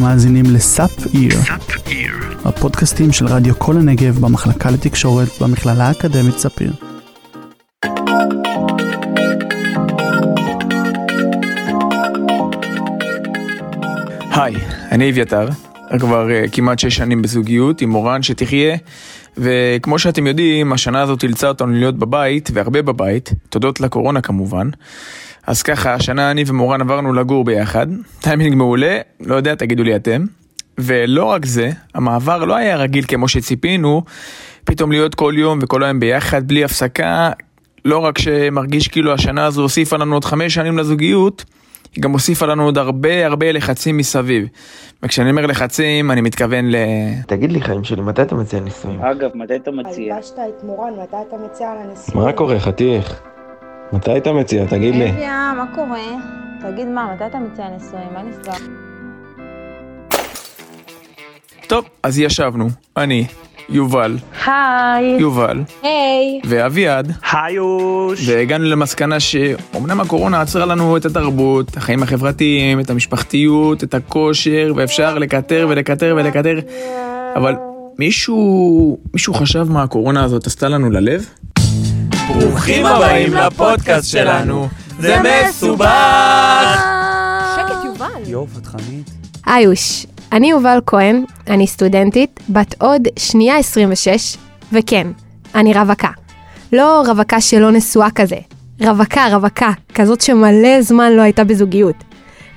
אתם מאזינים לסאפ איר, הפודקאסטים של רדיו כל הנגב במחלקה לתקשורת במכללה האקדמית ספיר. היי, אני אביתר, כבר uh, כמעט שש שנים בזוגיות עם מורן שתחיה, וכמו שאתם יודעים, השנה הזאת אילצה אותנו להיות בבית, והרבה בבית, תודות לקורונה כמובן. אז ככה, השנה אני ומורן עברנו לגור ביחד, טיימינג מעולה, לא יודע, תגידו לי אתם. ולא רק זה, המעבר לא היה רגיל כמו שציפינו, פתאום להיות כל יום וכל היום ביחד בלי הפסקה, לא רק שמרגיש כאילו השנה הזו הוסיפה לנו עוד חמש שנים לזוגיות, היא גם הוסיפה לנו עוד הרבה הרבה לחצים מסביב. וכשאני אומר לחצים, אני מתכוון ל... תגיד לי, חיים שלי, מתי אתה מציע נישואים? אגב, מתי אתה מציע? הלבשת את מורן, מתי אתה מציע על הנסיעה? מה קורה, חתיך? מתי אתה מציע? תגיד לי. אביה, מה קורה? תגיד מה, מתי אתה מציע נישואים? מה נסגר? טוב, אז ישבנו, אני, יובל, היי. יובל היי. ואביעד, היוש! והגענו למסקנה שאומנם הקורונה עצרה לנו את התרבות, החיים החברתיים, את המשפחתיות, את הכושר, ואפשר לקטר ולקטר ולקטר, אבל מישהו, מישהו חשב מה הקורונה הזאת עשתה לנו ללב? ברוכים הבאים לפודקאסט שלנו, זה מסובך! שקט, יובל. יואו, פתחנית. היוש, אני יובל כהן, אני סטודנטית, בת עוד שנייה 26, וכן, אני רווקה. לא רווקה שלא נשואה כזה, רווקה, רווקה, כזאת שמלא זמן לא הייתה בזוגיות.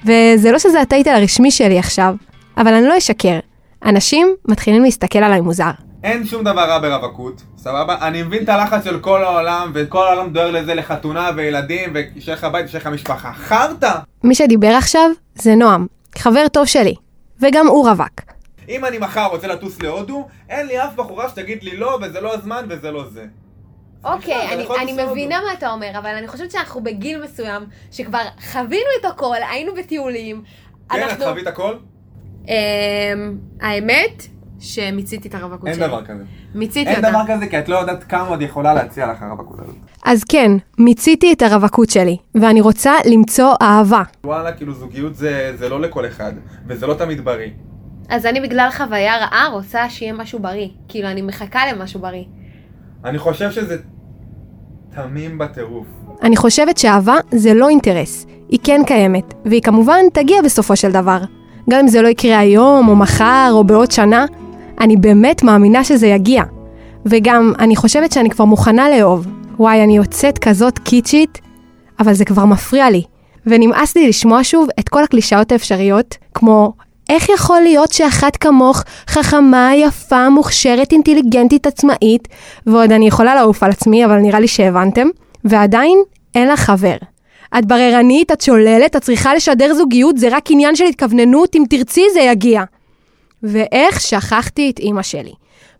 וזה לא שזה הטייטל הרשמי שלי עכשיו, אבל אני לא אשקר, אנשים מתחילים להסתכל עליי מוזר. אין שום דבר רע ברווקות, סבבה? אני מבין את הלחץ של כל העולם, וכל העולם דואג לזה לחתונה וילדים, ושיהיה לך בית ושיהיה לך משפחה. חרטא! מי שדיבר עכשיו זה נועם, חבר טוב שלי, וגם הוא רווק. אם אני מחר רוצה לטוס להודו, אין לי אף בחורה שתגיד לי לא, וזה לא הזמן, וזה לא זה. אוקיי, סליחה, אני, אני מבינה. מה אתה אומר, אבל אני חושבת שאנחנו בגיל מסוים, שכבר חווינו את הכל, היינו בטיולים. כן, את אנחנו... חווית הכל? אמ, האמת, שמיציתי את הרווקות אין שלי. דבר כזה. מיציתי אין אותה. דבר כזה, כי את לא יודעת כמה עוד יכולה להציע לך הרווקות הזאת. אז כן, מיציתי את הרווקות שלי, ואני רוצה למצוא אהבה. וואלה, כאילו זוגיות זה, זה לא לכל אחד, וזה לא תמיד בריא. אז אני בגלל חוויה רעה רוצה שיהיה משהו בריא. כאילו, אני מחכה למשהו בריא. אני חושב שזה תמים בטירוף. אני חושבת שאהבה זה לא אינטרס, היא כן קיימת, והיא כמובן תגיע בסופו של דבר. גם אם זה לא יקרה היום, או מחר, או בעוד שנה, אני באמת מאמינה שזה יגיע. וגם, אני חושבת שאני כבר מוכנה לאהוב. וואי, אני יוצאת כזאת קיצ'ית, אבל זה כבר מפריע לי. ונמאס לי לשמוע שוב את כל הקלישאות האפשריות, כמו איך יכול להיות שאחת כמוך חכמה, יפה, מוכשרת, אינטליגנטית, עצמאית, ועוד אני יכולה לעוף על עצמי, אבל נראה לי שהבנתם, ועדיין אין לה חבר. את בררנית, את שוללת, את צריכה לשדר זוגיות, זה רק עניין של התכווננות, אם תרצי זה יגיע. ואיך שכחתי את אימא שלי.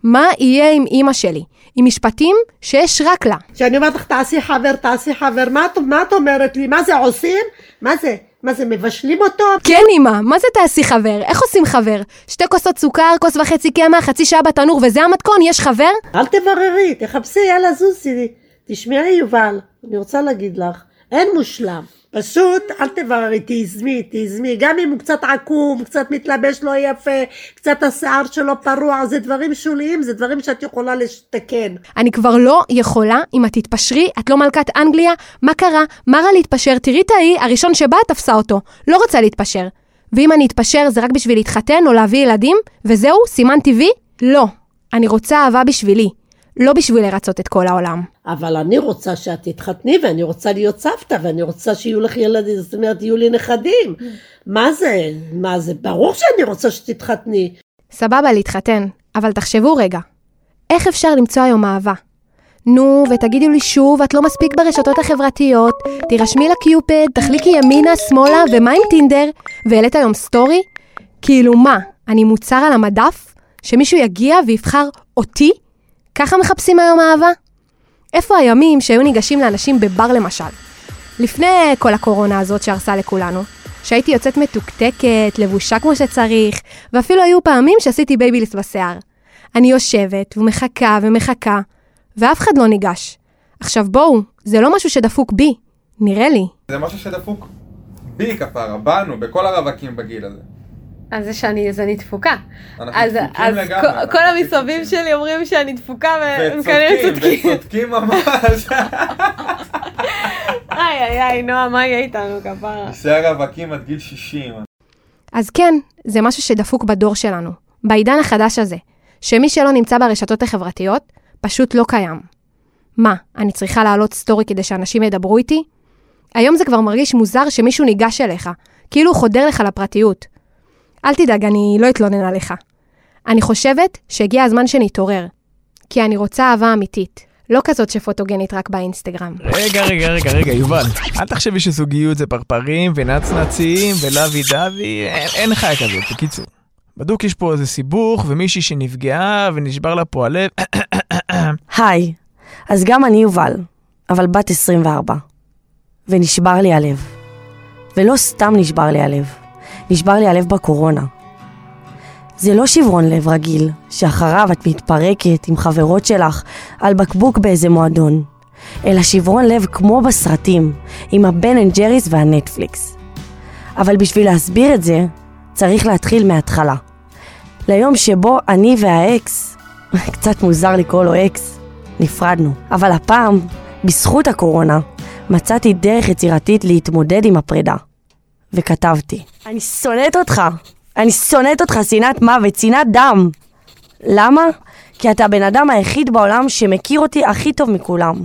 מה יהיה עם אימא שלי? עם משפטים שיש רק לה. כשאני אומרת לך תעשי חבר, תעשי חבר, מה, מה את אומרת לי? מה זה עושים? מה זה? מה זה, מבשלים אותו? כן, אמא, מה זה תעשי חבר? איך עושים חבר? שתי כוסות סוכר, כוס וחצי קמח, חצי שעה בתנור, וזה המתכון? יש חבר? אל תבררי, תחפשי, יאללה זוזי. תשמעי יובל, אני רוצה להגיד לך, אין מושלם. פשוט אל תבררי, תיזמי, תיזמי, גם אם הוא קצת עקום, קצת מתלבש לא יפה, קצת השיער שלו פרוע, זה דברים שוליים, זה דברים שאת יכולה לתקן. אני כבר לא יכולה, אם את תתפשרי, את לא מלכת אנגליה, מה קרה? מה רע להתפשר? תראי את ההיא, הראשון שבא תפסה אותו. לא רוצה להתפשר. ואם אני אתפשר זה רק בשביל להתחתן או להביא ילדים, וזהו, סימן טבעי? לא. אני רוצה אהבה בשבילי, לא בשביל לרצות את כל העולם. אבל אני רוצה שאת תתחתני ואני רוצה להיות סבתא ואני רוצה שיהיו לך ילדים, זאת אומרת יהיו לי נכדים. מה זה? מה זה? ברור שאני רוצה שתתחתני. סבבה להתחתן, אבל תחשבו רגע, איך אפשר למצוא היום אהבה? נו, ותגידו לי שוב, את לא מספיק ברשתות החברתיות, תירשמי לקיופד, תחליקי ימינה, שמאלה, ומה עם טינדר? והעלית היום story? כאילו מה, אני מוצר על המדף? שמישהו יגיע ויבחר אותי? ככה מחפשים היום אהבה? איפה הימים שהיו ניגשים לאנשים בבר למשל? לפני כל הקורונה הזאת שהרסה לכולנו, שהייתי יוצאת מתוקתקת, לבושה כמו שצריך, ואפילו היו פעמים שעשיתי בייביליס בשיער. אני יושבת ומחכה ומחכה, ואף אחד לא ניגש. עכשיו בואו, זה לא משהו שדפוק בי, נראה לי. זה משהו שדפוק בי כפרה, בנו, בכל הרווקים בגיל הזה. אז זה שאני, אז אני דפוקה. אנחנו אז, אז לגמרי, כל. המסביב שלי אומרים שאני דפוקה והם כנראה צודקים. וצודקים ממש. איי איי איי, נועה, מה יהיה איתנו כפרה? נשאר רווקים עד גיל 60. אז כן, זה משהו שדפוק בדור שלנו, בעידן החדש הזה, שמי שלא נמצא ברשתות החברתיות, פשוט לא קיים. מה, אני צריכה להעלות סטורי כדי שאנשים ידברו איתי? היום זה כבר מרגיש מוזר שמישהו ניגש אליך, כאילו הוא חודר לך לפרטיות. אל תדאג, אני לא אתלונן עליך. אני חושבת שהגיע הזמן שנתעורר, כי אני רוצה אהבה אמיתית, לא כזאת שפוטוגנית רק באינסטגרם. רגע, רגע, רגע, רגע, יובל, אל תחשבי שזוגיות זה פרפרים ונצנצים ולוי דווי, אין, אין חיה כזאת, בקיצור. בדוק יש פה איזה סיבוך ומישהי שנפגעה ונשבר לה פה הלב. היי, אז גם אני יובל, אבל בת 24. ונשבר לי הלב. ולא סתם נשבר לי הלב, נשבר לי הלב בקורונה. זה לא שברון לב רגיל, שאחריו את מתפרקת עם חברות שלך על בקבוק באיזה מועדון, אלא שברון לב כמו בסרטים, עם ה Ben and Jerry's והנטפליקס. אבל בשביל להסביר את זה, צריך להתחיל מההתחלה. ליום שבו אני והאקס, קצת מוזר לקרוא לו אקס, נפרדנו. אבל הפעם, בזכות הקורונה, מצאתי דרך יצירתית להתמודד עם הפרידה. וכתבתי, אני שונאת אותך! אני שונאת אותך שנאת מוות, שנאת דם! למה? כי אתה הבן אדם היחיד בעולם שמכיר אותי הכי טוב מכולם.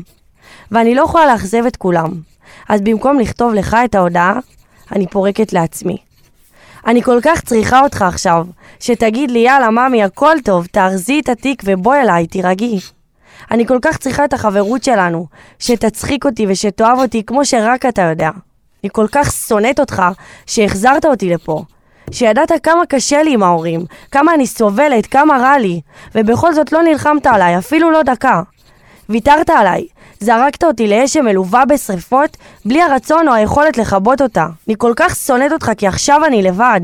ואני לא יכולה לאכזב את כולם. אז במקום לכתוב לך את ההודעה, אני פורקת לעצמי. אני כל כך צריכה אותך עכשיו, שתגיד לי יאללה ממי הכל טוב, תארזי את התיק ובואי אליי, תירגעי. אני כל כך צריכה את החברות שלנו, שתצחיק אותי ושתאהב אותי כמו שרק אתה יודע. אני כל כך שונאת אותך שהחזרת אותי לפה. שידעת כמה קשה לי עם ההורים, כמה אני סובלת, כמה רע לי, ובכל זאת לא נלחמת עליי, אפילו לא דקה. ויתרת עליי, זרקת אותי לאש שמלווה בשריפות, בלי הרצון או היכולת לכבות אותה. אני כל כך שונאת אותך כי עכשיו אני לבד.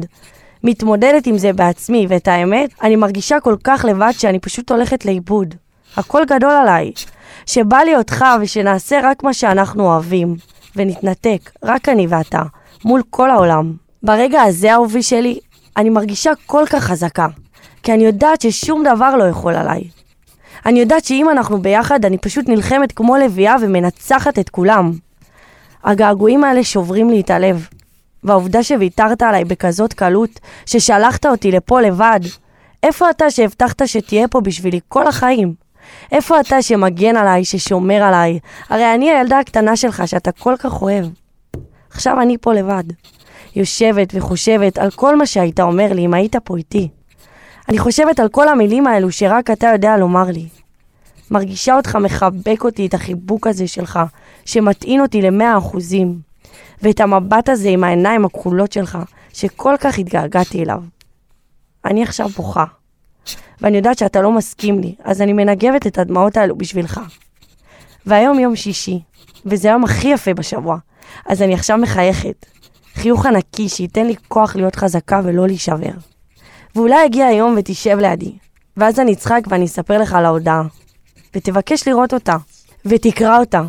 מתמודדת עם זה בעצמי, ואת האמת, אני מרגישה כל כך לבד שאני פשוט הולכת לאיבוד. הכל גדול עליי. שבא לי אותך ושנעשה רק מה שאנחנו אוהבים. ונתנתק, רק אני ואתה, מול כל העולם. ברגע הזה, אהובי שלי, אני מרגישה כל כך חזקה. כי אני יודעת ששום דבר לא יכול עליי. אני יודעת שאם אנחנו ביחד, אני פשוט נלחמת כמו לביאה ומנצחת את כולם. הגעגועים האלה שוברים לי את הלב. והעובדה שוויתרת עליי בכזאת קלות, ששלחת אותי לפה לבד. איפה אתה שהבטחת שתהיה פה בשבילי כל החיים? איפה אתה שמגן עליי, ששומר עליי? הרי אני הילדה הקטנה שלך שאתה כל כך אוהב. עכשיו אני פה לבד. יושבת וחושבת על כל מה שהיית אומר לי אם היית פה איתי. אני חושבת על כל המילים האלו שרק אתה יודע לומר לי. מרגישה אותך מחבק אותי, את החיבוק הזה שלך, שמטעין אותי למאה אחוזים. ואת המבט הזה עם העיניים הכחולות שלך, שכל כך התגעגעתי אליו. אני עכשיו בוכה. ואני יודעת שאתה לא מסכים לי, אז אני מנגבת את הדמעות האלו בשבילך. והיום יום שישי, וזה היום הכי יפה בשבוע, אז אני עכשיו מחייכת. חיוך ענקי שייתן לי כוח להיות חזקה ולא להישבר. ואולי יגיע היום ותשב לידי, ואז אני אצחק ואני אספר לך על ההודעה. ותבקש לראות אותה, ותקרא אותה.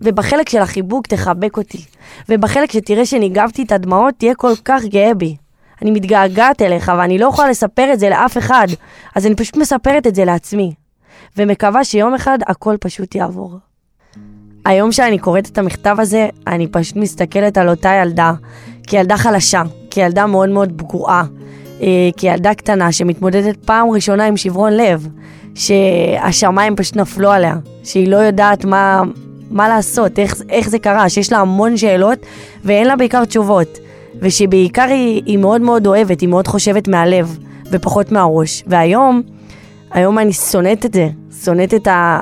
ובחלק של החיבוק תחבק אותי, ובחלק שתראה שניגבתי את הדמעות תהיה כל כך גאה בי. אני מתגעגעת אליך ואני לא יכולה לספר את זה לאף אחד, אז אני פשוט מספרת את זה לעצמי. ומקווה שיום אחד הכל פשוט יעבור. היום שאני קוראת את המכתב הזה, אני פשוט מסתכלת על אותה ילדה, כילדה חלשה, כילדה מאוד מאוד פגועה, אה, כילדה קטנה שמתמודדת פעם ראשונה עם שברון לב, שהשמיים פשוט נפלו עליה, שהיא לא יודעת מה, מה לעשות, איך, איך זה קרה, שיש לה המון שאלות ואין לה בעיקר תשובות, ושבעיקר היא, היא מאוד מאוד אוהבת, היא מאוד חושבת מהלב ופחות מהראש. והיום, היום אני שונאת את זה, שונאת את, ה,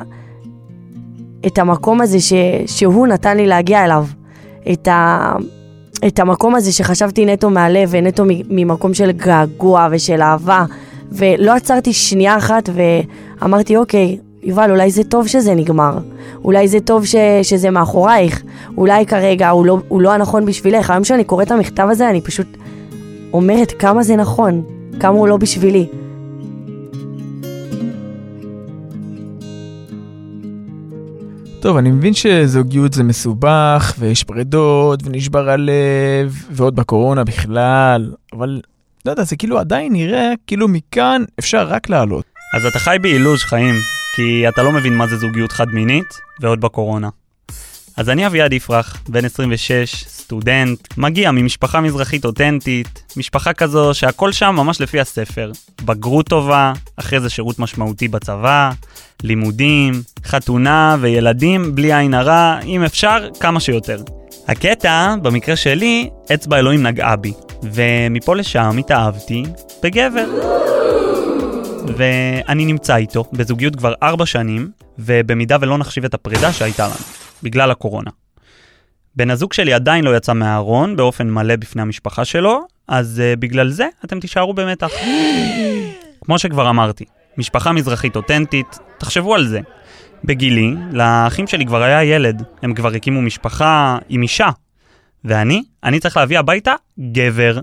את המקום הזה ש, שהוא נתן לי להגיע אליו, את, ה, את המקום הזה שחשבתי נטו מהלב ונטו ממקום של געגוע ושל אהבה, ולא עצרתי שנייה אחת ואמרתי, אוקיי, יובל, אולי זה טוב שזה נגמר. אולי זה טוב ש, שזה מאחורייך. אולי כרגע הוא לא, הוא לא הנכון בשבילך. היום שאני קוראת את המכתב הזה, אני פשוט אומרת כמה זה נכון, כמה הוא לא בשבילי. טוב, אני מבין שזוגיות זה מסובך, ויש פרדות, ונשבר הלב, ועוד בקורונה בכלל, אבל לא יודע, זה כאילו עדיין נראה כאילו מכאן אפשר רק לעלות. אז אתה חי באילוז' חיים, כי אתה לא מבין מה זה זוגיות חד-מינית, ועוד בקורונה. אז אני אביעד יפרח, בן 26, סטודנט, מגיע ממשפחה מזרחית אותנטית, משפחה כזו שהכל שם ממש לפי הספר. בגרות טובה, אחרי זה שירות משמעותי בצבא, לימודים, חתונה וילדים בלי עין הרע, אם אפשר, כמה שיותר. הקטע, במקרה שלי, אצבע אלוהים נגעה בי, ומפה לשם התאהבתי בגבר. ואני נמצא איתו בזוגיות כבר ארבע שנים, ובמידה ולא נחשיב את הפרידה שהייתה לנו, בגלל הקורונה. בן הזוג שלי עדיין לא יצא מהארון באופן מלא בפני המשפחה שלו, אז uh, בגלל זה אתם תישארו במתח. כמו שכבר אמרתי, משפחה מזרחית אותנטית, תחשבו על זה. בגילי, לאחים שלי כבר היה ילד, הם כבר הקימו משפחה עם אישה. ואני, אני צריך להביא הביתה גבר.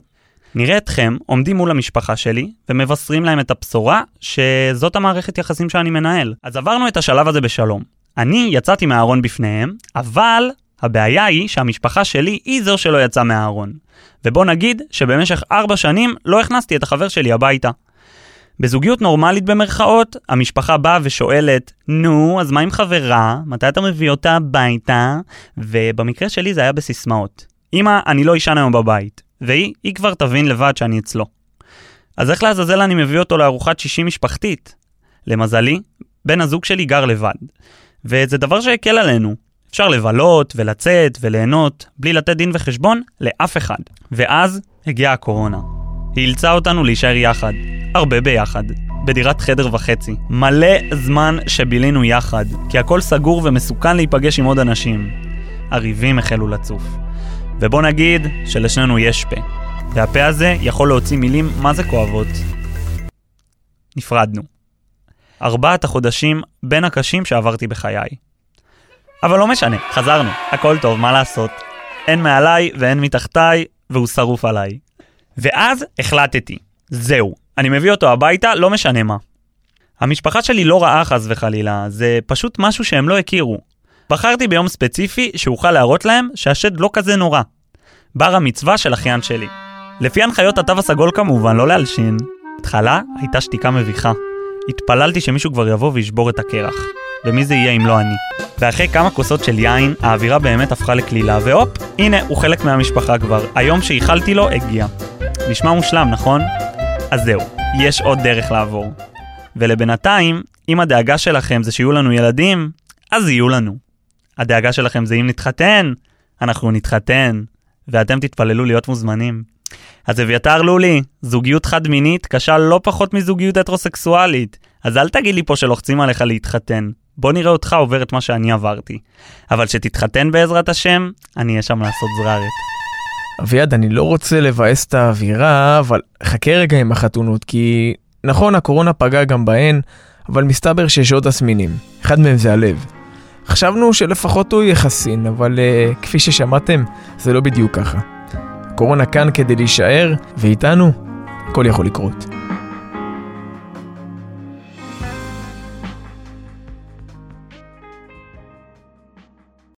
נראה אתכם עומדים מול המשפחה שלי ומבשרים להם את הבשורה שזאת המערכת יחסים שאני מנהל. אז עברנו את השלב הזה בשלום. אני יצאתי מהארון בפניהם, אבל הבעיה היא שהמשפחה שלי היא זו שלא יצאה מהארון. ובוא נגיד שבמשך ארבע שנים לא הכנסתי את החבר שלי הביתה. בזוגיות נורמלית במרכאות, המשפחה באה ושואלת, נו, אז מה עם חברה? מתי אתה מביא אותה הביתה? ובמקרה שלי זה היה בסיסמאות. אמא, אני לא אשן היום בבית. והיא, היא כבר תבין לבד שאני אצלו. אז איך לעזאזל אני מביא אותו לארוחת שישי משפחתית? למזלי, בן הזוג שלי גר לבד. וזה דבר שהקל עלינו. אפשר לבלות ולצאת וליהנות בלי לתת דין וחשבון לאף אחד. ואז הגיעה הקורונה. היא אילצה אותנו להישאר יחד, הרבה ביחד, בדירת חדר וחצי. מלא זמן שבילינו יחד, כי הכל סגור ומסוכן להיפגש עם עוד אנשים. הריבים החלו לצוף. ובוא נגיד שלשנינו יש פה, והפה הזה יכול להוציא מילים מה זה כואבות. נפרדנו. ארבעת החודשים בין הקשים שעברתי בחיי. אבל לא משנה, חזרנו, הכל טוב, מה לעשות? אין מעליי ואין מתחתיי, והוא שרוף עליי. ואז החלטתי, זהו, אני מביא אותו הביתה, לא משנה מה. המשפחה שלי לא רעה חס וחלילה, זה פשוט משהו שהם לא הכירו. בחרתי ביום ספציפי שאוכל להראות להם שהשד לא כזה נורא. בר המצווה של אחיין שלי. לפי הנחיות התו הסגול כמובן, לא להלשין. התחלה הייתה שתיקה מביכה. התפללתי שמישהו כבר יבוא וישבור את הקרח. ומי זה יהיה אם לא אני? ואחרי כמה כוסות של יין, האווירה באמת הפכה לקלילה, והופ, הנה, הוא חלק מהמשפחה כבר. היום שאיחלתי לו, הגיע. נשמע מושלם, נכון? אז זהו, יש עוד דרך לעבור. ולבינתיים, אם הדאגה שלכם זה שיהיו לנו ילדים, אז יהיו לנו. הדאגה שלכם זה אם נתחתן, אנחנו נתחתן, ואתם תתפללו להיות מוזמנים. אז אביתר לולי, זוגיות חד-מינית קשה לא פחות מזוגיות הטרוסקסואלית, אז אל תגיד לי פה שלוחצים עליך להתחתן. בוא נראה אותך עובר את מה שאני עברתי. אבל שתתחתן בעזרת השם, אני אהיה שם לעשות זררת. אביעד, אני לא רוצה לבאס את האווירה, אבל חכה רגע עם החתונות, כי נכון, הקורונה פגעה גם בהן, אבל מסתבר שיש עוד תסמינים. אחד מהם זה הלב. חשבנו שלפחות הוא יהיה חסין, אבל uh, כפי ששמעתם, זה לא בדיוק ככה. הקורונה כאן כדי להישאר, ואיתנו, הכל יכול לקרות.